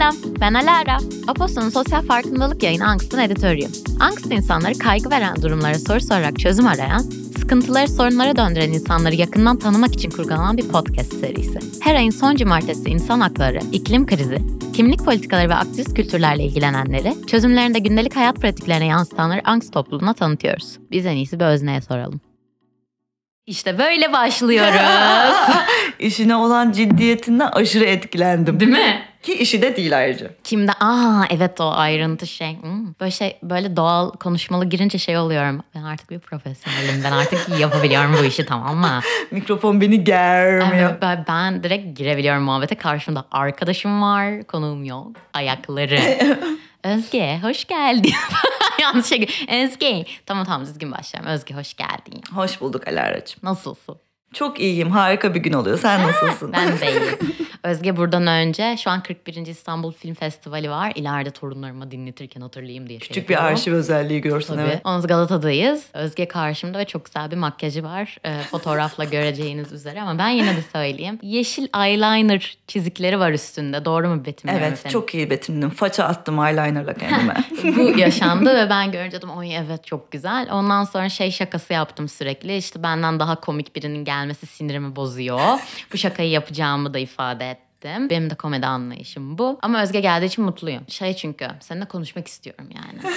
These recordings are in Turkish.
Selam, ben Alara. Aposto'nun sosyal farkındalık yayını Angst'ın editörüyüm. Angst insanları kaygı veren durumlara soru sorarak çözüm arayan, sıkıntıları sorunlara döndüren insanları yakından tanımak için kurgulanan bir podcast serisi. Her ayın son cumartesi insan hakları, iklim krizi, kimlik politikaları ve aktivist kültürlerle ilgilenenleri, çözümlerinde gündelik hayat pratiklerine yansıtanları Angst topluluğuna tanıtıyoruz. Biz en iyisi bir özneye soralım. İşte böyle başlıyoruz. İşine olan ciddiyetinden aşırı etkilendim. Değil mi? Ki işi de değil ayrıca. Kimde? Aa evet o ayrıntı şey. Hmm, Böyle şey böyle doğal konuşmalı girince şey oluyorum. Ben artık bir profesyonelim. Ben artık yapabiliyorum bu işi tamam mı? Mikrofon beni germiyor. Evet, ben, ben direkt girebiliyorum muhabbete. Karşımda arkadaşım var, konuğum yok. Ayakları. Özge hoş geldin. Yanlış şey. Özge. Tamam tamam düzgün başlayalım. Özge hoş geldin. Hoş bulduk Alara'cığım. Nasılsın? Çok iyiyim. Harika bir gün oluyor. Sen nasılsın? Ben de iyiyim. Özge buradan önce şu an 41. İstanbul Film Festivali var. İleride torunlarıma dinletirken hatırlayayım diye şey Küçük bir yapıyorum. arşiv özelliği görsün Tabii. evet. Onuz Galata'dayız. Özge karşımda ve çok güzel bir makyajı var. Ee, fotoğrafla göreceğiniz üzere ama ben yine de söyleyeyim. Yeşil eyeliner çizikleri var üstünde. Doğru mu betimliyorum Evet efendim? çok iyi betimledim. Faça attım eyelinerla kendime. Bu yaşandı ve ben görünce dedim oy evet çok güzel. Ondan sonra şey şakası yaptım sürekli. İşte benden daha komik birinin gelmesi sinirimi bozuyor. Bu şakayı yapacağımı da ifade ettim. Benim de komedi anlayışım bu. Ama Özge geldiği için mutluyum. Şey çünkü seninle konuşmak istiyorum yani.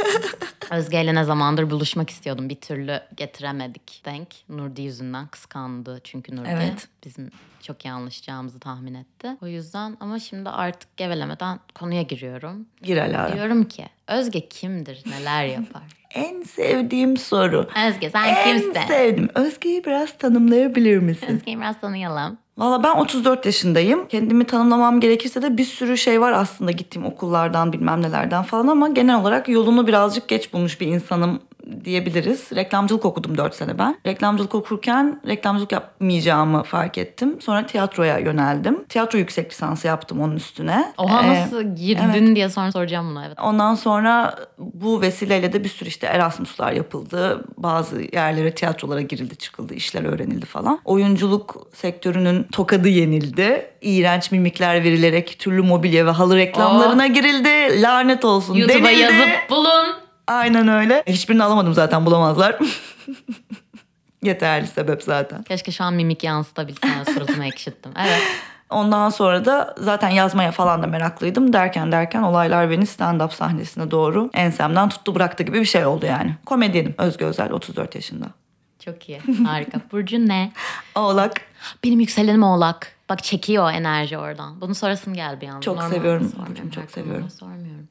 Özge ile ne zamandır buluşmak istiyordum. Bir türlü getiremedik denk. Nurdi yüzünden kıskandı. Çünkü Nurdi Evet. bizim çok iyi anlaşacağımızı tahmin etti. O yüzden ama şimdi artık gevelemeden konuya giriyorum. Gir Alara. Diyorum ki Özge kimdir? Neler yapar? En sevdiğim soru. Özge sen En kimsin? sevdim. Özge'yi biraz tanımlayabilir misin? Özge'yi biraz tanıyalım. Valla ben 34 yaşındayım. Kendimi tanımlamam gerekirse de bir sürü şey var aslında gittiğim okullardan bilmem nelerden falan ama genel olarak yolunu birazcık geç bulmuş bir insanım diyebiliriz. Reklamcılık okudum 4 sene ben. Reklamcılık okurken reklamcılık yapmayacağımı fark ettim. Sonra tiyatroya yöneldim. Tiyatro yüksek lisansı yaptım onun üstüne. Oha Ee, nasıl girdin diye sonra soracağım bunu evet. Ondan sonra bu vesileyle de bir sürü işte Erasmus'lar yapıldı. Bazı yerlere tiyatrolara girildi çıkıldı, işler öğrenildi falan. Oyunculuk sektörünün tokadı yenildi. İğrenç mimikler verilerek türlü mobilya ve halı reklamlarına girildi. Lanet olsun YouTube'a denildi. yazıp bulun. Aynen öyle. Hiçbirini alamadım zaten bulamazlar. Yeterli sebep zaten. Keşke şu an mimik yansıtabilsem suratıma ekşittim. Evet. Ondan sonra da zaten yazmaya falan da meraklıydım. Derken derken olaylar beni stand-up sahnesine doğru ensemden tuttu bıraktı gibi bir şey oldu yani. Komedyenim Özge Özel 34 yaşında. Çok iyi. Harika. Burcu ne? Oğlak. Benim yükselenim oğlak. Bak çekiyor enerji oradan. Bunu sorasım geldi bir anda. Çok Normal seviyorum Burcu'm, çok seviyorum. Sormuyorum.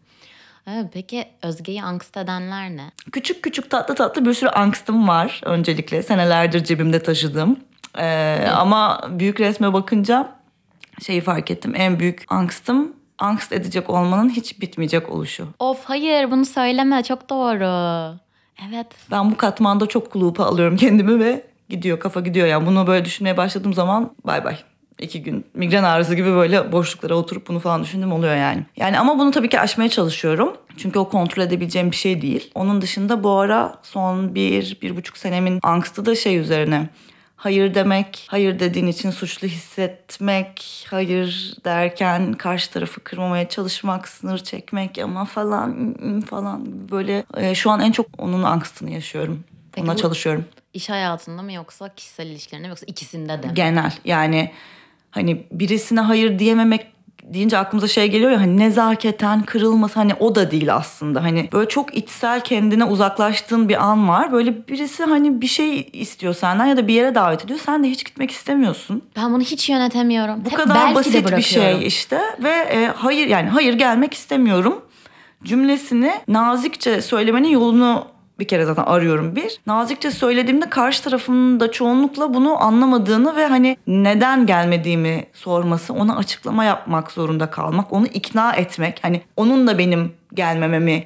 Evet, peki Özge'yi angst edenler ne? Küçük küçük tatlı tatlı bir sürü angstım var öncelikle. Senelerdir cebimde taşıdığım. Ee, ama büyük resme bakınca şeyi fark ettim. En büyük angstım angst edecek olmanın hiç bitmeyecek oluşu. Of hayır bunu söyleme çok doğru. Evet. Ben bu katmanda çok kulupa alıyorum kendimi ve gidiyor kafa gidiyor. Yani bunu böyle düşünmeye başladığım zaman bay bay. İki gün migren ağrısı gibi böyle boşluklara oturup bunu falan düşündüm oluyor yani. Yani ama bunu tabii ki aşmaya çalışıyorum. Çünkü o kontrol edebileceğim bir şey değil. Onun dışında bu ara son bir, bir buçuk senemin angstı da şey üzerine. Hayır demek, hayır dediğin için suçlu hissetmek, hayır derken karşı tarafı kırmamaya çalışmak, sınır çekmek ama falan falan böyle e, şu an en çok onun angstını yaşıyorum. Peki Ona çalışıyorum. İş hayatında mı yoksa kişisel ilişkilerinde mi yoksa ikisinde de? Genel yani hani birisine hayır diyememek deyince aklımıza şey geliyor ya hani nezaketen kırılması hani o da değil aslında. Hani böyle çok içsel kendine uzaklaştığın bir an var. Böyle birisi hani bir şey istiyor senden ya da bir yere davet ediyor. Sen de hiç gitmek istemiyorsun. Ben bunu hiç yönetemiyorum. Bu Hep kadar basit bir şey işte ve e, hayır yani hayır gelmek istemiyorum cümlesini nazikçe söylemenin yolunu bir kere zaten arıyorum bir. Nazikçe söylediğimde karşı tarafın da çoğunlukla bunu anlamadığını ve hani neden gelmediğimi sorması, ona açıklama yapmak zorunda kalmak, onu ikna etmek. Hani onun da benim gelmememi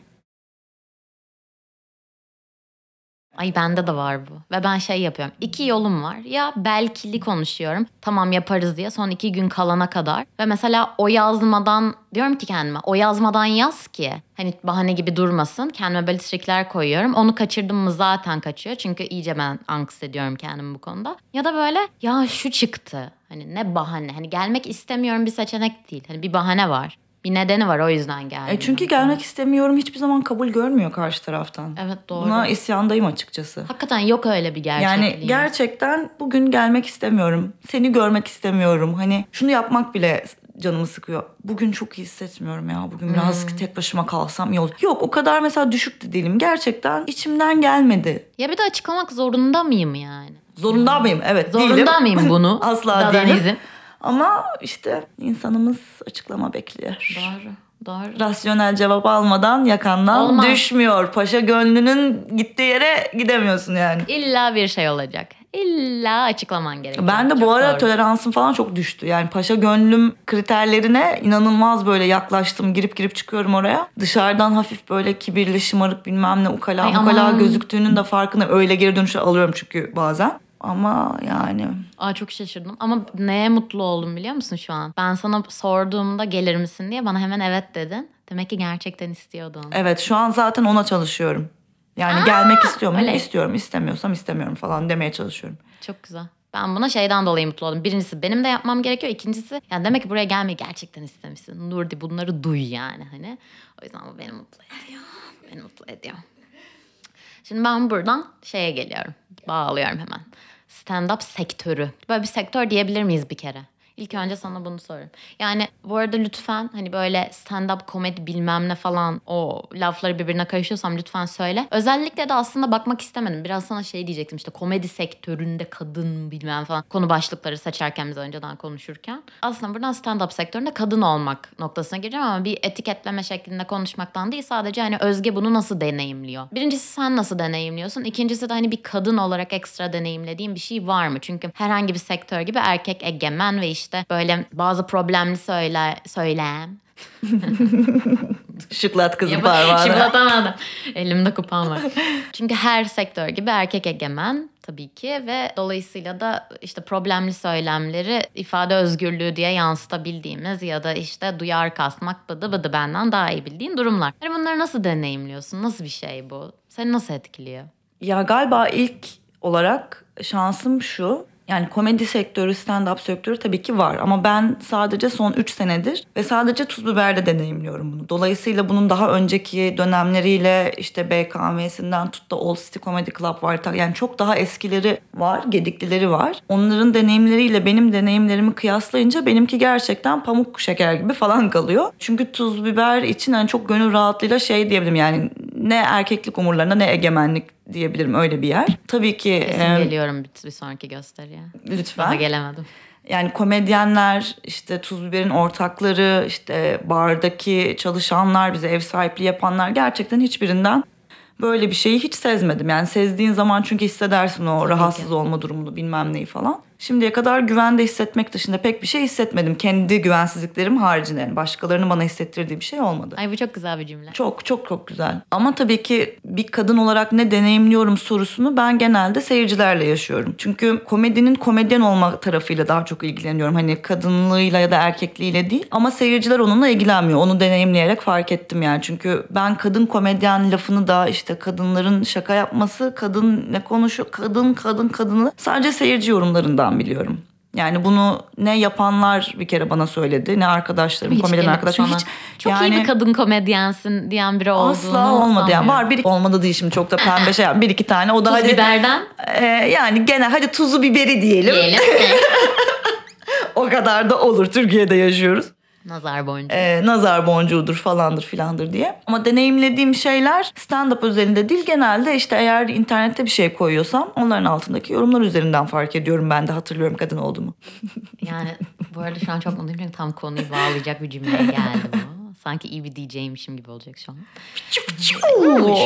Ay bende de var bu. Ve ben şey yapıyorum. İki yolum var. Ya belkili konuşuyorum. Tamam yaparız diye. Son iki gün kalana kadar. Ve mesela o yazmadan diyorum ki kendime. O yazmadan yaz ki. Hani bahane gibi durmasın. Kendime böyle trikler koyuyorum. Onu kaçırdım mı zaten kaçıyor. Çünkü iyice ben angst ediyorum kendimi bu konuda. Ya da böyle ya şu çıktı. Hani ne bahane. Hani gelmek istemiyorum bir seçenek değil. Hani bir bahane var. Bir nedeni var o yüzden geldi. E çünkü gelmek istemiyorum hiçbir zaman kabul görmüyor karşı taraftan. Evet doğru. Buna isyandayım açıkçası. Hakikaten yok öyle bir gerçekliği. Yani gerçekten bugün gelmek istemiyorum. Seni görmek istemiyorum. Hani şunu yapmak bile canımı sıkıyor. Bugün çok iyi hissetmiyorum ya. Bugün biraz Hmm. tek başıma kalsam iyi olur. Yok o kadar mesela düşük de değilim. Gerçekten içimden gelmedi. Ya bir de açıklamak zorunda mıyım yani? Zorunda mıyım? Evet Zorunda değilim. mıyım bunu? Asla Dadanizm. değilim. Ama işte insanımız açıklama bekliyor. Doğru. Doğru. Rasyonel cevap almadan yakandan Olmaz. düşmüyor. Paşa gönlünün gittiği yere gidemiyorsun yani. İlla bir şey olacak. İlla açıklaman gerekiyor. Ben de bu Çok ara doğru. toleransım falan çok düştü. Yani paşa gönlüm kriterlerine inanılmaz böyle yaklaştım. Girip girip çıkıyorum oraya. Dışarıdan hafif böyle kibirli, şımarık bilmem ne ukala Ay ukala aman. gözüktüğünün de farkında. Öyle geri dönüşü alıyorum çünkü bazen. Ama yani Aa çok şaşırdım ama neye mutlu oldum biliyor musun şu an? Ben sana sorduğumda gelir misin diye bana hemen evet dedin. Demek ki gerçekten istiyordun. evet şu an zaten ona çalışıyorum. Yani gelmek istiyorum. öyle. istiyorum, istemiyorsam istemiyorum falan demeye çalışıyorum. Çok güzel. Ben buna şeyden dolayı mutlu oldum. Birincisi benim de yapmam gerekiyor. İkincisi yani demek ki buraya gelmeyi gerçekten istemişsin. Nurdi bunları duy yani hani. O yüzden bu beni mutlu ediyor. Beni mutlu ediyor. Şimdi ben buradan şeye geliyorum. Bağlıyorum hemen. Stand-up sektörü. Böyle bir sektör diyebilir miyiz bir kere? İlk önce sana bunu sorayım. Yani bu arada lütfen hani böyle stand-up komedi bilmem ne falan o lafları birbirine karışıyorsam lütfen söyle. Özellikle de aslında bakmak istemedim. Biraz sana şey diyecektim işte komedi sektöründe kadın bilmem falan konu başlıkları seçerken biz önceden konuşurken. Aslında buradan stand-up sektöründe kadın olmak noktasına gireceğim ama bir etiketleme şeklinde konuşmaktan değil sadece hani Özge bunu nasıl deneyimliyor? Birincisi sen nasıl deneyimliyorsun? İkincisi de hani bir kadın olarak ekstra deneyimlediğin bir şey var mı? Çünkü herhangi bir sektör gibi erkek egemen ve işte böyle bazı problemli söyle, söylem. Şıklat kızım parmağını. Şıklatamadım. Elimde kupam var. Çünkü her sektör gibi erkek egemen tabii ki ve dolayısıyla da işte problemli söylemleri ifade özgürlüğü diye yansıtabildiğimiz ya da işte duyar kasmak bıdı bıdı benden daha iyi bildiğin durumlar. Yani bunları nasıl deneyimliyorsun? Nasıl bir şey bu? Seni nasıl etkiliyor? Ya galiba ilk olarak şansım şu. Yani komedi sektörü, stand-up sektörü tabii ki var. Ama ben sadece son 3 senedir ve sadece Tuz Biber'de deneyimliyorum bunu. Dolayısıyla bunun daha önceki dönemleriyle işte BKM'sinden tut da Old City Comedy Club var. Yani çok daha eskileri var, gediklileri var. Onların deneyimleriyle benim deneyimlerimi kıyaslayınca benimki gerçekten pamuk şeker gibi falan kalıyor. Çünkü Tuz Biber için hani çok gönül rahatlığıyla şey diyebilirim yani ne erkeklik umurlarında ne egemenlik diyebilirim öyle bir yer. Tabii ki Kesin e, geliyorum bir, bir sonraki gösteriye. Daha lütfen. gelemedim. Yani komedyenler, işte Tuz Biber'in ortakları, işte bardaki çalışanlar, bize ev sahipliği yapanlar gerçekten hiçbirinden böyle bir şeyi hiç sezmedim. Yani sezdiğin zaman çünkü hissedersin o Tabii rahatsız ki. olma durumunu bilmem neyi falan. Şimdiye kadar güvende hissetmek dışında pek bir şey hissetmedim. Kendi güvensizliklerim haricinde yani başkalarının bana hissettirdiği bir şey olmadı. Ay bu çok güzel bir cümle. Çok çok çok güzel. Ama tabii ki bir kadın olarak ne deneyimliyorum sorusunu ben genelde seyircilerle yaşıyorum. Çünkü komedinin komedyen olma tarafıyla daha çok ilgileniyorum. Hani kadınlığıyla ya da erkekliğiyle değil. Ama seyirciler onunla ilgilenmiyor. Onu deneyimleyerek fark ettim yani. Çünkü ben kadın komedyen lafını da işte kadınların şaka yapması, kadın ne konuşuyor, kadın kadın kadını sadece seyirci yorumlarından biliyorum. Yani bunu ne yapanlar bir kere bana söyledi ne arkadaşlarım, Hiç komedyen sana, hiç. Çok yani, iyi bir kadın komedyensin diyen biri olduğunu Asla olmadı yani. Var bir olmadı değil şimdi çok da pembe şey. Bir iki tane o da Tuz hadi. biberden e, yani gene hadi tuzu biberi diyelim. diyelim. O kadar da olur. Türkiye'de yaşıyoruz. Nazar boncuğu. E, nazar boncuğudur falandır filandır diye. Ama deneyimlediğim şeyler stand-up özelinde değil. Genelde işte eğer internette bir şey koyuyorsam onların altındaki yorumlar üzerinden fark ediyorum. Ben de hatırlıyorum kadın olduğumu. Yani bu arada şu an çok mutluyum çünkü tam konuyu bağlayacak bir cümleye geldi bu. Sanki iyi bir DJ'mişim gibi olacak şu an.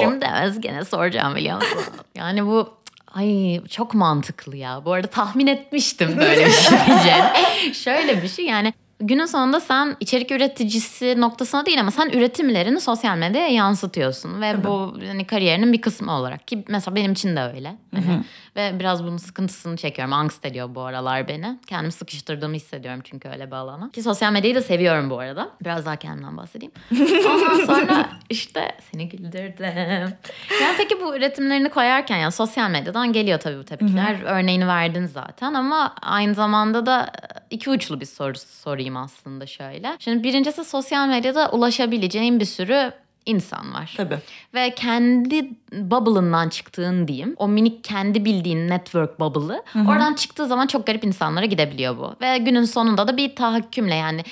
Şimdi Özgen'e soracağım biliyor musun? Yani bu Ay çok mantıklı ya. Bu arada tahmin etmiştim böyle bir şey diyeceğini. Şöyle bir şey yani günün sonunda sen içerik üreticisi noktasına değil ama sen üretimlerini sosyal medyaya yansıtıyorsun. Ve bu hani kariyerinin bir kısmı olarak ki mesela benim için de öyle. Hani Ve biraz bunun sıkıntısını çekiyorum. Angst ediyor bu aralar beni. Kendimi sıkıştırdığımı hissediyorum çünkü öyle bir alana. Ki sosyal medyayı da seviyorum bu arada. Biraz daha kendimden bahsedeyim. Ondan sonra işte seni güldürdüm. Yani peki bu üretimlerini koyarken yani sosyal medyadan geliyor tabii bu tepkiler. Örneğini verdin zaten ama aynı zamanda da iki uçlu bir soru sorayım aslında şöyle. Şimdi birincisi sosyal medyada ulaşabileceğin bir sürü insan var. Tabii. Ve kendi bubble'ından çıktığın diyeyim. O minik kendi bildiğin network bubble'ı. Oradan çıktığı zaman çok garip insanlara gidebiliyor bu. Ve günün sonunda da bir tahakkümle yani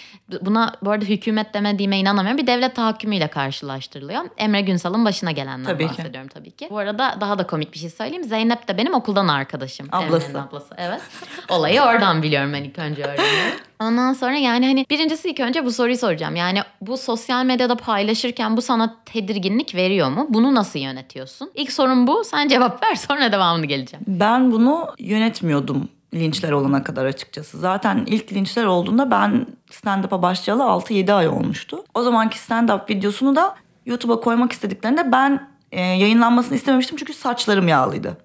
buna bu arada hükümet demediğime inanamıyorum. Bir devlet tahakkümüyle karşılaştırılıyor. Emre Günsal'ın başına gelenden Tabii ki. bahsediyorum tabii ki. Bu arada daha da komik bir şey söyleyeyim. Zeynep de benim okuldan arkadaşım. Ablası. Ablası. Evet. Olayı oradan biliyorum ben ilk önce öğreniyorum. Ondan sonra yani hani birincisi ilk önce bu soruyu soracağım. Yani bu sosyal medyada paylaşırken bu sana tedirginlik veriyor mu? Bunu nasıl yönetiyorsun? İlk sorun bu. Sen cevap ver sonra devamını geleceğim. Ben bunu yönetmiyordum linçler olana kadar açıkçası. Zaten ilk linçler olduğunda ben stand-up'a başlayalı 6-7 ay olmuştu. O zamanki stand-up videosunu da YouTube'a koymak istediklerinde ben e, yayınlanmasını istememiştim çünkü saçlarım yağlıydı.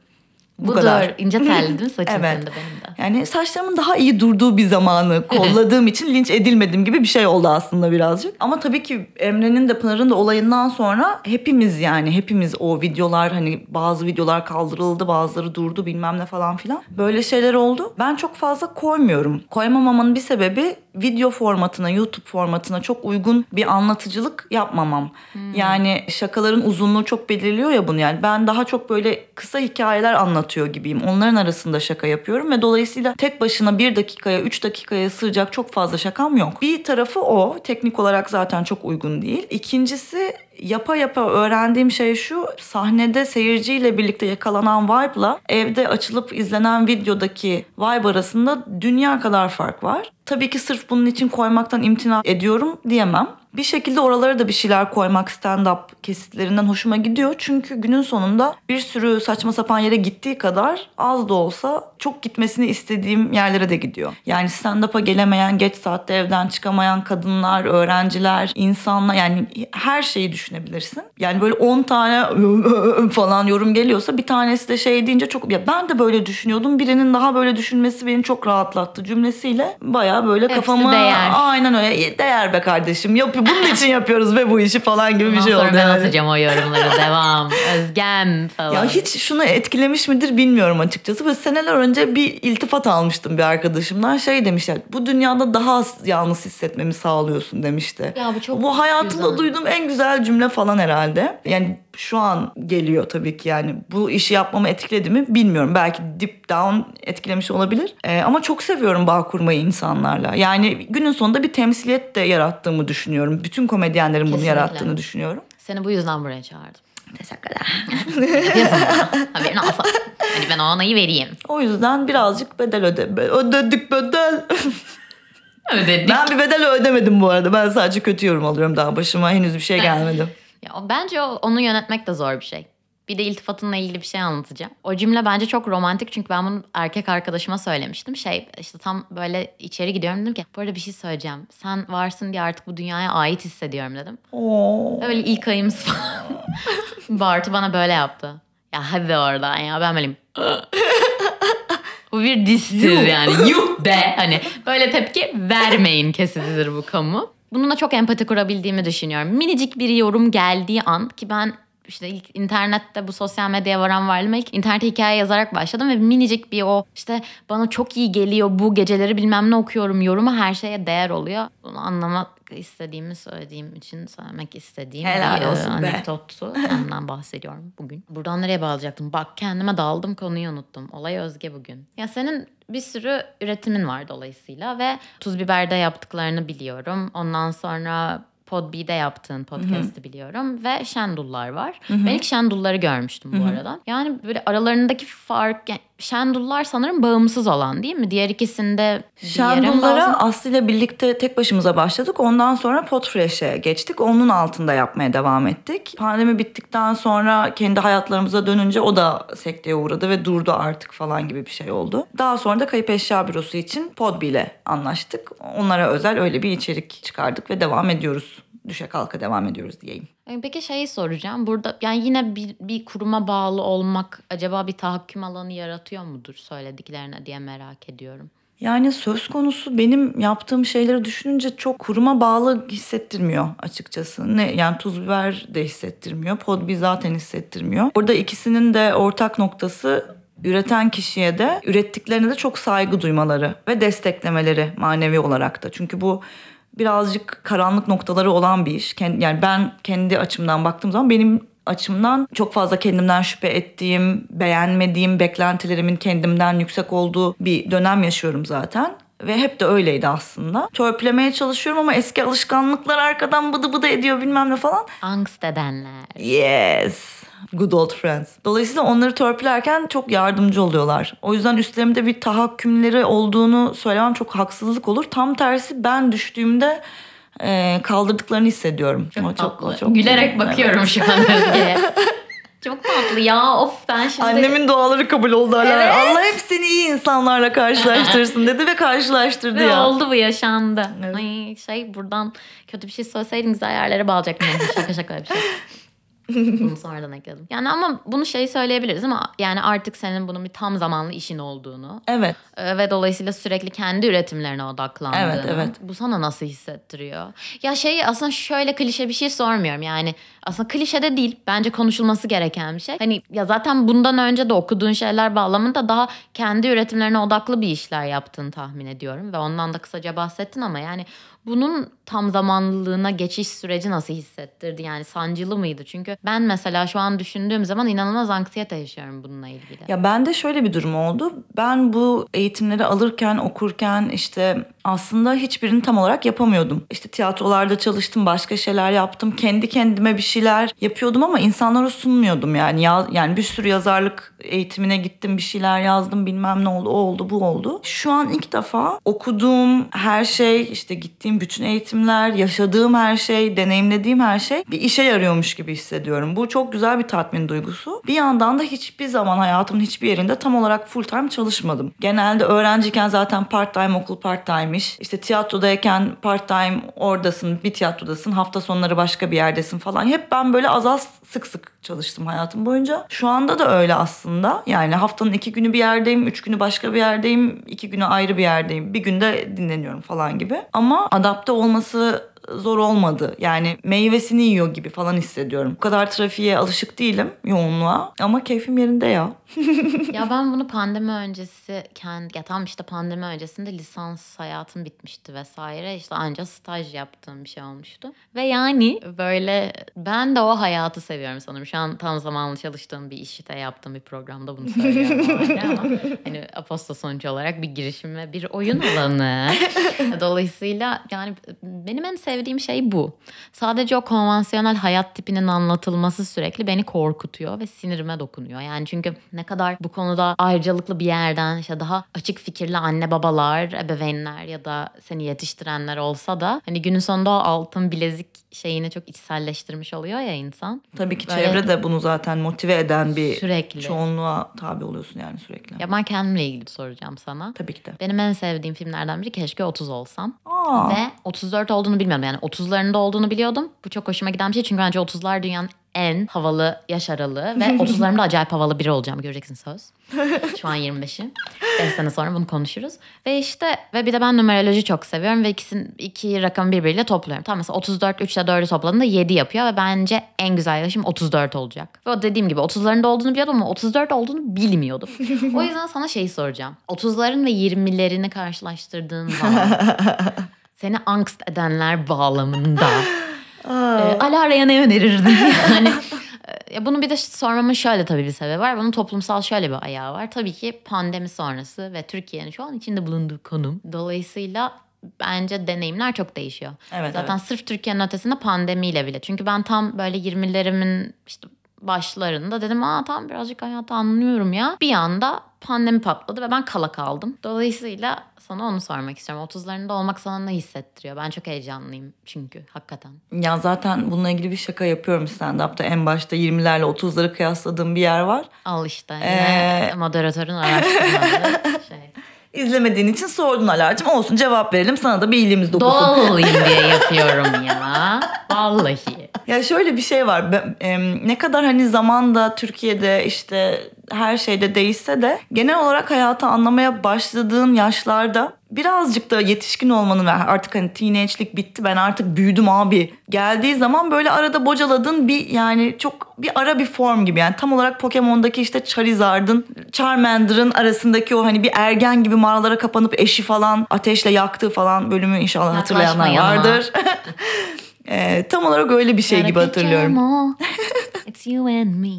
Bu Budur. kadar. İnce telli değil mi saçın Evet. senin de benim de. Yani saçlarımın daha iyi durduğu bir zamanı kolladığım için linç edilmedim gibi bir şey oldu aslında birazcık. Ama tabii ki Emre'nin de Pınar'ın da olayından sonra hepimiz yani hepimiz o videolar hani bazı videolar kaldırıldı bazıları durdu bilmem ne falan filan. Böyle şeyler oldu. Ben çok fazla koymuyorum. Koymamamın bir sebebi video formatına, YouTube formatına çok uygun bir anlatıcılık yapmamam. Yani şakaların uzunluğu çok belirliyor ya bunu yani. Ben daha çok böyle kısa hikayeler anlatıyor gibiyim. Onların arasında şaka yapıyorum ve dolayısıyla tek başına bir dakikaya, üç dakikaya sığacak çok fazla şakam yok. Bir tarafı o. Teknik olarak zaten çok uygun değil. İkincisi yapa yapa öğrendiğim şey şu. Sahnede seyirciyle birlikte yakalanan vibe'la evde açılıp izlenen videodaki vibe arasında dünya kadar fark var. Tabii ki sırf bunun için koymaktan imtina ediyorum diyemem. Bir şekilde oralara da bir şeyler koymak stand-up kesitlerinden hoşuma gidiyor. Çünkü günün sonunda bir sürü saçma sapan yere gittiği kadar az da olsa çok gitmesini istediğim yerlere de gidiyor. Yani stand-up'a gelemeyen, geç saatte evden çıkamayan kadınlar, öğrenciler, insanlar yani her şeyi düşünebilirsin. Yani böyle 10 tane falan yorum geliyorsa bir tanesi de şey deyince çok ya ben de böyle düşünüyordum. Birinin daha böyle düşünmesi beni çok rahatlattı cümlesiyle bayağı böyle Hepsi kafama değer. aynen öyle değer be kardeşim. Yapıyor bunun için yapıyoruz ve bu işi falan gibi bir şey sonra oldu. ben yani. atacağım o yorumları. Devam. Özgem falan. Ya hiç şunu etkilemiş midir bilmiyorum açıkçası. Böyle seneler önce bir iltifat almıştım bir arkadaşımdan. Şey demişler bu dünyada daha az yalnız hissetmemi sağlıyorsun demişti. Ya bu çok Bu hayatımda güzel. duyduğum en güzel cümle falan herhalde. Yani şu an geliyor tabii ki yani bu işi yapmamı etkiledi mi bilmiyorum. Belki deep down etkilemiş olabilir. Ee, ama çok seviyorum bağ kurmayı insanlarla. Yani günün sonunda bir temsiliyet de yarattığımı düşünüyorum. Bütün komedyenlerin bunu Kesinlikle. yarattığını düşünüyorum. Seni bu yüzden buraya çağırdım. Teşekkürler. Bunu. Haberin olsa. Hadi ben onayı vereyim. O yüzden birazcık bedel öde ödedik bedel. Ödedik. ben bir bedel ödemedim bu arada. Ben sadece kötü yorum alıyorum daha başıma henüz bir şey gelmedi. Ya, bence onu yönetmek de zor bir şey. Bir de iltifatınla ilgili bir şey anlatacağım. O cümle bence çok romantik çünkü ben bunu erkek arkadaşıma söylemiştim. Şey işte tam böyle içeri gidiyorum dedim ki bu arada bir şey söyleyeceğim. Sen varsın diye artık bu dünyaya ait hissediyorum dedim. Oo. Öyle ilk ayımız falan. Bartu bana böyle yaptı. Ya hadi oradan ya ben böyleyim. bu bir distir yani. Yuh be. Hani böyle tepki vermeyin kesitidir bu kamu. Bununla çok empati kurabildiğimi düşünüyorum. Minicik bir yorum geldiği an ki ben işte ilk internette bu sosyal medyaya varan varlığıma ilk internete hikaye yazarak başladım ve minicik bir o işte bana çok iyi geliyor bu geceleri bilmem ne okuyorum yorumu her şeye değer oluyor. Bunu anlamak istediğimi söylediğim için söylemek istediğim Helal bir e, olsun anekdottu. Kendimden bahsediyorum bugün. Buradan nereye bağlayacaktım? Bak kendime daldım konuyu unuttum. Olay Özge bugün. Ya senin bir sürü üretimin var dolayısıyla ve Tuz Biber'de yaptıklarını biliyorum. Ondan sonra Podbe'de yaptığın podcast'i biliyorum ve Şendullar var. Ben ilk Şendulları görmüştüm bu arada. Yani böyle aralarındaki fark yani Şendullar sanırım bağımsız olan değil mi? Diğer ikisinde bir Şendullara Aslı ile birlikte tek başımıza başladık. Ondan sonra Podfresh'e geçtik. Onun altında yapmaya devam ettik. Pandemi bittikten sonra kendi hayatlarımıza dönünce o da sekteye uğradı ve durdu artık falan gibi bir şey oldu. Daha sonra da Kayıp Eşya Bürosu için Podbi ile anlaştık. Onlara özel öyle bir içerik çıkardık ve devam ediyoruz düşe kalka devam ediyoruz diyeyim. Peki şeyi soracağım. Burada yani yine bir, bir kuruma bağlı olmak acaba bir tahakküm alanı yaratıyor mudur söylediklerine diye merak ediyorum. Yani söz konusu benim yaptığım şeyleri düşününce çok kuruma bağlı hissettirmiyor açıkçası. Ne yani tuz biber de hissettirmiyor. Podbi zaten hissettirmiyor. Burada ikisinin de ortak noktası üreten kişiye de ürettiklerine de çok saygı duymaları ve desteklemeleri manevi olarak da. Çünkü bu birazcık karanlık noktaları olan bir iş. Yani ben kendi açımdan baktığım zaman benim açımdan çok fazla kendimden şüphe ettiğim, beğenmediğim, beklentilerimin kendimden yüksek olduğu bir dönem yaşıyorum zaten. Ve hep de öyleydi aslında. Törpülemeye çalışıyorum ama eski alışkanlıklar arkadan bıdı bıdı ediyor bilmem ne falan. Angst edenler. Yes. Good old friends. Dolayısıyla onları törpülerken çok yardımcı oluyorlar. O yüzden üstlerimde bir tahakkümleri olduğunu söylemem çok haksızlık olur. Tam tersi ben düştüğümde e, kaldırdıklarını hissediyorum. Çok O tatlı. o çok- Gülerek bakıyorum Evet. şu an Özge'ye. Çok tatlı ya of ben şimdi... Annemin duaları kabul oldu hala. Evet. Allah hep seni iyi insanlarla karşılaştırsın dedi ve karşılaştırdı Ve ya. oldu bu yaşandı. Evet. Ay şey buradan kötü bir şey söyleseydin güzel yerlere bağlayacaktım. şaka şaka bir şey. bunu sonradan ekledim. Yani ama bunu şey söyleyebiliriz ama yani artık senin bunun bir tam zamanlı işin olduğunu Evet. e, ve dolayısıyla sürekli kendi üretimlerine odaklandığını. Evet, evet. Bu sana nasıl hissettiriyor? Ya şey aslında şöyle klişe bir şey sormuyorum yani. Aslında klişe de değil. Bence konuşulması gereken bir şey. Hani ya zaten bundan önce de okuduğun şeyler bağlamında daha kendi üretimlerine odaklı bir işler yaptığını tahmin ediyorum. Ve ondan da kısaca bahsettin ama yani bunun tam zamanlılığına geçiş süreci nasıl hissettirdi? Yani sancılı mıydı? Çünkü ben mesela şu an düşündüğüm zaman inanılmaz anksiyete yaşıyorum bununla ilgili. Ya bende şöyle bir durum oldu. Ben bu eğitimleri alırken, okurken işte aslında hiçbirini tam olarak yapamıyordum. İşte tiyatrolarda çalıştım, başka şeyler yaptım. Kendi kendime bir şeyler yapıyordum ama insanlara sunmuyordum yani. Ya, yani bir sürü yazarlık eğitimine gittim, bir şeyler yazdım, bilmem ne oldu, o oldu, bu oldu. Şu an ilk defa okuduğum her şey, işte gittiğim bütün eğitimler, yaşadığım her şey, deneyimlediğim her şey bir işe yarıyormuş gibi hissediyorum. Bu çok güzel bir tatmin duygusu. Bir yandan da hiçbir zaman hayatımın hiçbir yerinde tam olarak full time çalışmadım. Genelde öğrenciyken zaten part time okul part time'miş. İşte tiyatrodayken part time oradasın, bir tiyatrodasın, hafta sonları başka bir yerdesin falan. Hep ben böyle az az sık sık çalıştım hayatım boyunca. Şu anda da öyle aslında. Yani haftanın iki günü bir yerdeyim, üç günü başka bir yerdeyim, iki günü ayrı bir yerdeyim. Bir günde dinleniyorum falan gibi. Ama adapte olması zor olmadı. Yani meyvesini yiyor gibi falan hissediyorum. Bu kadar trafiğe alışık değilim yoğunluğa ama keyfim yerinde ya. ya ben bunu pandemi öncesi kendi ya tam işte pandemi öncesinde lisans hayatım bitmişti vesaire işte ancak staj yaptığım bir şey olmuştu. Ve yani böyle ben de o hayatı seviyorum sanırım. Şu an tam zamanlı çalıştığım bir işte yaptığım bir programda bunu söylüyorum ama hani Aposto sonuç olarak bir girişim ve bir oyun alanı. Dolayısıyla yani benim en sevdiğim şey bu. Sadece o konvansiyonel hayat tipinin anlatılması sürekli beni korkutuyor ve sinirime dokunuyor. Yani çünkü ne kadar bu konuda ayrıcalıklı bir yerden işte daha açık fikirli anne babalar, ebeveynler ya da seni yetiştirenler olsa da hani günün sonunda o altın bilezik şeyini çok içselleştirmiş oluyor ya insan. Tabii ki Böyle- çevre de bunu zaten motive eden bir Sürekli. çoğunluğa tabi oluyorsun yani sürekli. Ya ben kendimle ilgili soracağım sana. Tabii ki de. Benim en sevdiğim filmlerden biri Keşke 30 olsam. Aa, Ve 34 olduğunu bilmiyordum. Yani 30'larında olduğunu biliyordum. Bu çok hoşuma giden bir şey. Çünkü bence 30'lar dünyanın en havalı yaş aralığı. Ve 30'larımda acayip havalı biri olacağım. Göreceksin söz. Şu an 25'im. 5 sene sonra bunu konuşuruz. Ve işte ve bir de ben numeroloji çok seviyorum. Ve ikisinin iki rakamı birbiriyle topluyorum. Tamam mesela 34 3 ile 4'ü topladığında 7 yapıyor. Ve bence en güzel yaşım 34 olacak. Ve o dediğim gibi 30'larında olduğunu biliyordum ama 34 olduğunu bilmiyordum. o yüzden sana şeyi soracağım. 30'ların ve 20'lerini karşılaştırdığın zaman seni angst edenler bağlamında e, Alara'ya ne önerirdin? yani ya bunu bir de sormamın şöyle tabii bir sebebi var. Bunun toplumsal şöyle bir ayağı var. Tabii ki pandemi sonrası ve Türkiye'nin şu an içinde bulunduğu konum. Dolayısıyla bence deneyimler çok değişiyor. Evet, Zaten sırf Türkiye'nin ötesinde pandemiyle bile. Çünkü ben tam böyle 20'lerimin işte başlarında dedim aa tam birazcık hayatı anlıyorum ya. Bir anda pandemi patladı ve ben kala kaldım. Dolayısıyla sana onu sormak istiyorum. 30'larında olmak sana ne hissettiriyor? Ben çok heyecanlıyım çünkü hakikaten. Ya zaten bununla ilgili bir şaka yapıyorum stand-up'ta. En başta 20'lerle 30'ları kıyasladığım bir yer var. Al işte yine Ee, moderatörün araştırmaları şey. İzlemediğin için sordun Alar'cığım. Olsun cevap verelim. Sana da bir iyiliğimiz dokunsun. Doğal olayım diye yapıyorum ya. Vallahi. Ya şöyle bir şey var. Ben- ne kadar hani zamanda Türkiye'de işte her şeyde değişse de genel olarak hayatı anlamaya başladığın yaşlarda birazcık da yetişkin olmanın ve artık hani teenage'lik bitti ben artık büyüdüm abi geldiği zaman böyle arada bocaladığın bir yani çok bir ara bir form gibi yani tam olarak Pokemon'daki işte Charizard'ın Charmander'ın arasındaki o hani bir ergen gibi mağaralara kapanıp eşi falan ateşle yaktığı falan bölümü inşallah hatırlayanlar vardır. Ee, tam olarak öyle bir şey gibi hatırlıyorum. It's you and me.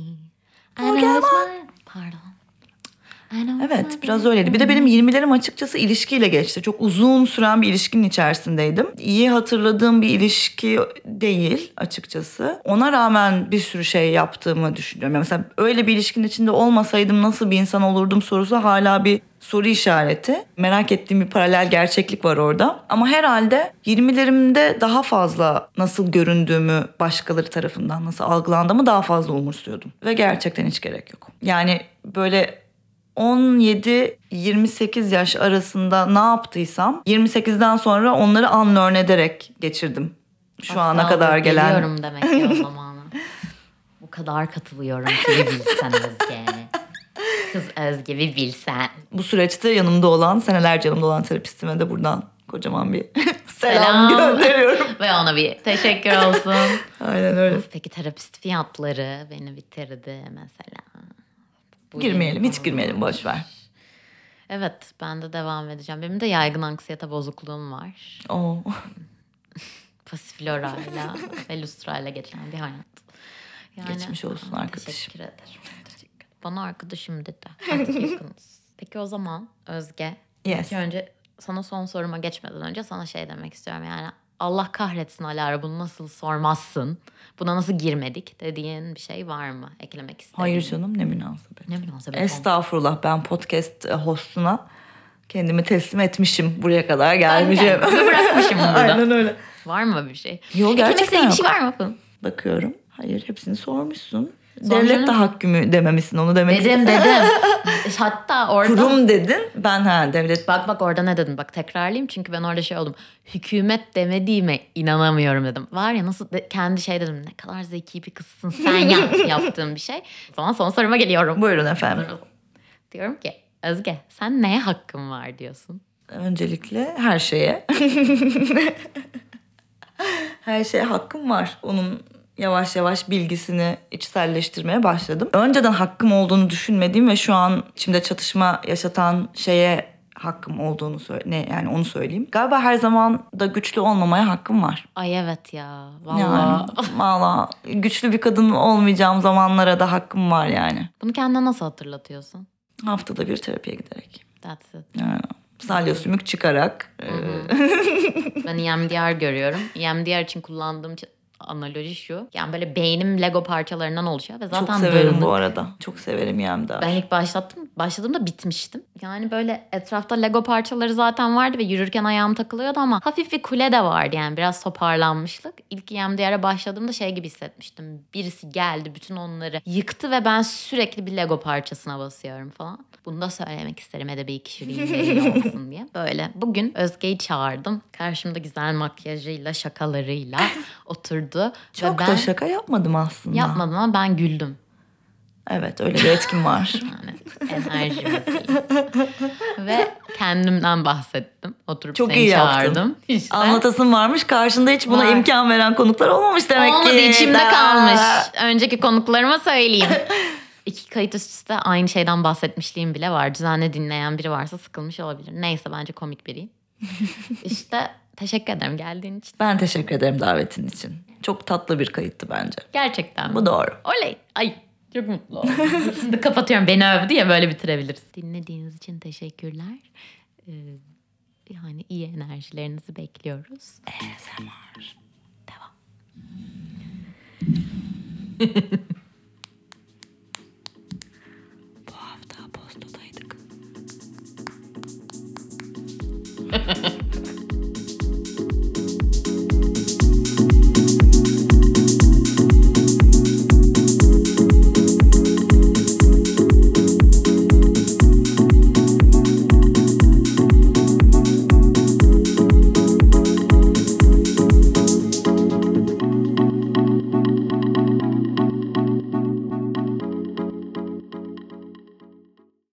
Evet biraz öyleydi. Bir de benim 20'lerim açıkçası ilişkiyle geçti. Çok uzun süren bir ilişkinin içerisindeydim. İyi hatırladığım bir ilişki değil açıkçası. Ona rağmen bir sürü şey yaptığımı düşünüyorum. Yani mesela öyle bir ilişkinin içinde olmasaydım nasıl bir insan olurdum sorusu hala bir soru işareti. Merak ettiğim bir paralel gerçeklik var orada. Ama herhalde 20'lerimde daha fazla nasıl göründüğümü başkaları tarafından nasıl algılandığımı daha fazla umursuyordum. Ve gerçekten hiç gerek yok. Yani böyle 17-28 yaş arasında ne yaptıysam 28'den sonra onları unlearn ederek geçirdim. Şu ana Aptal kadar gelen. Geliyorum demek ki o zamana. Bu kadar katılıyorum ki bilsen Özge. Kız Özge bir bilsen. Bu süreçte yanımda olan, senelerce yanımda olan terapistime de buradan kocaman bir selam, Selam. gönderiyorum. Ve ona bir teşekkür olsun. Aynen öyle. Peki terapist fiyatları beni bitirdi mesela. Bu Girmeyelim, hiç girmeyelim boş ver. Evet ben de devam edeceğim. Benim de yaygın anksiyete bozukluğum var. Oo. Pasiflorayla ve lustrayla geçen bir hayat. Geçmiş olsun arkadaşım. Teşekkür ederim. Bana arkadaşım dedi. Artık yakınız. Peki o zaman Özge. Yes. ilk önce sana son soruma geçmeden önce sana şey demek istiyorum. Yani Allah kahretsin Alara bunu nasıl sormazsın? Buna nasıl girmedik dediğin bir şey var mı? Eklemek istediğin. Hayır canım ne münasebet. Ne münasebet. Estağfurullah ben podcast hostuna kendimi teslim etmişim. Buraya kadar gelmişim. kendimi bırakmışım burada. Aynen öyle. Var mı bir şey? Yok, Eklemek gerçekten istediğin bir şey yok. var mı? Bakıyorum. Hayır hepsini sormuşsun. Sormuşum. Devlet de hakkümü dememişsin onu demek Dedim dedim. Hatta orada... Kurum dedin. Ben ha devlet Bak bak orada ne dedim bak tekrarlayayım çünkü ben orada şey oldum. Hükümet demediğime inanamıyorum dedim. Var ya nasıl de- kendi şey dedim ne kadar zeki bir kızsın sen ya yaptığım bir şey. O zaman son soruma geliyorum. Buyurun efendim. Diyorum ki Özge sen neye hakkın var diyorsun. Öncelikle her şeye. her şeye hakkım var. Onun yavaş yavaş bilgisini içselleştirmeye başladım. Önceden hakkım olduğunu düşünmediğim ve şu an içimde çatışma yaşatan şeye hakkım olduğunu söyle ne yani onu söyleyeyim. Galiba her zaman da güçlü olmamaya hakkım var. Ay evet ya. Vallahi. Yani valla güçlü bir kadın olmayacağım zamanlara da hakkım var yani. Bunu kendine nasıl hatırlatıyorsun? Haftada bir terapiye giderek. That's it. Yani salya sümük çıkarak. e, Ben EMDR görüyorum. EMDR için kullandığım analoji şu. Yani böyle beynim Lego parçalarından oluşuyor ve zaten çok severim dağınık. bu arada. Çok severim Yemdar. Ben ilk başlattım. Başladığımda bitmiştim. Yani böyle etrafta Lego parçaları zaten vardı ve yürürken ayağım takılıyordu ama hafif bir kule de vardı yani biraz toparlanmışlık. İlk EMDR'e başladığımda şey gibi hissetmiştim. Birisi geldi bütün onları yıktı ve ben sürekli bir Lego parçasına basıyorum falan. Bunu da söylemek isterim edebi kişiliğim olsun diye. Böyle bugün Özge'yi çağırdım. Karşımda güzel makyajıyla şakalarıyla oturdu. Çok ve ben da şaka yapmadım aslında. yapmadım ama ben güldüm. Evet öyle bir etkim var. Yani enerjimiz iyi. Ve kendimden bahsettim. Oturup Çok seni iyi yaptın. çağırdım. İşte. Anlatasın varmış. Karşında hiç buna Var. imkan veren konuklar olmamış demek Olmadı ki. içimde Da. kalmış. Önceki konuklarıma söyleyeyim. İki kayıt üst üste aynı şeyden bahsetmişliğim bile var. Düzenli dinleyen biri varsa sıkılmış olabilir. Neyse bence komik biriyim. işte Teşekkür ederim geldiğin için. Ben teşekkür ederim davetin için. Çok tatlı bir kayıttı bence. Gerçekten? Bu doğru. Oley. Ay çok mutlu oldum. Şimdi kapatıyorum. Beni övdü ya böyle bitirebiliriz. Dinlediğiniz için teşekkürler. Ee, yani iyi enerjilerinizi bekliyoruz. ASMR. Devam. Bu hafta postodaydık.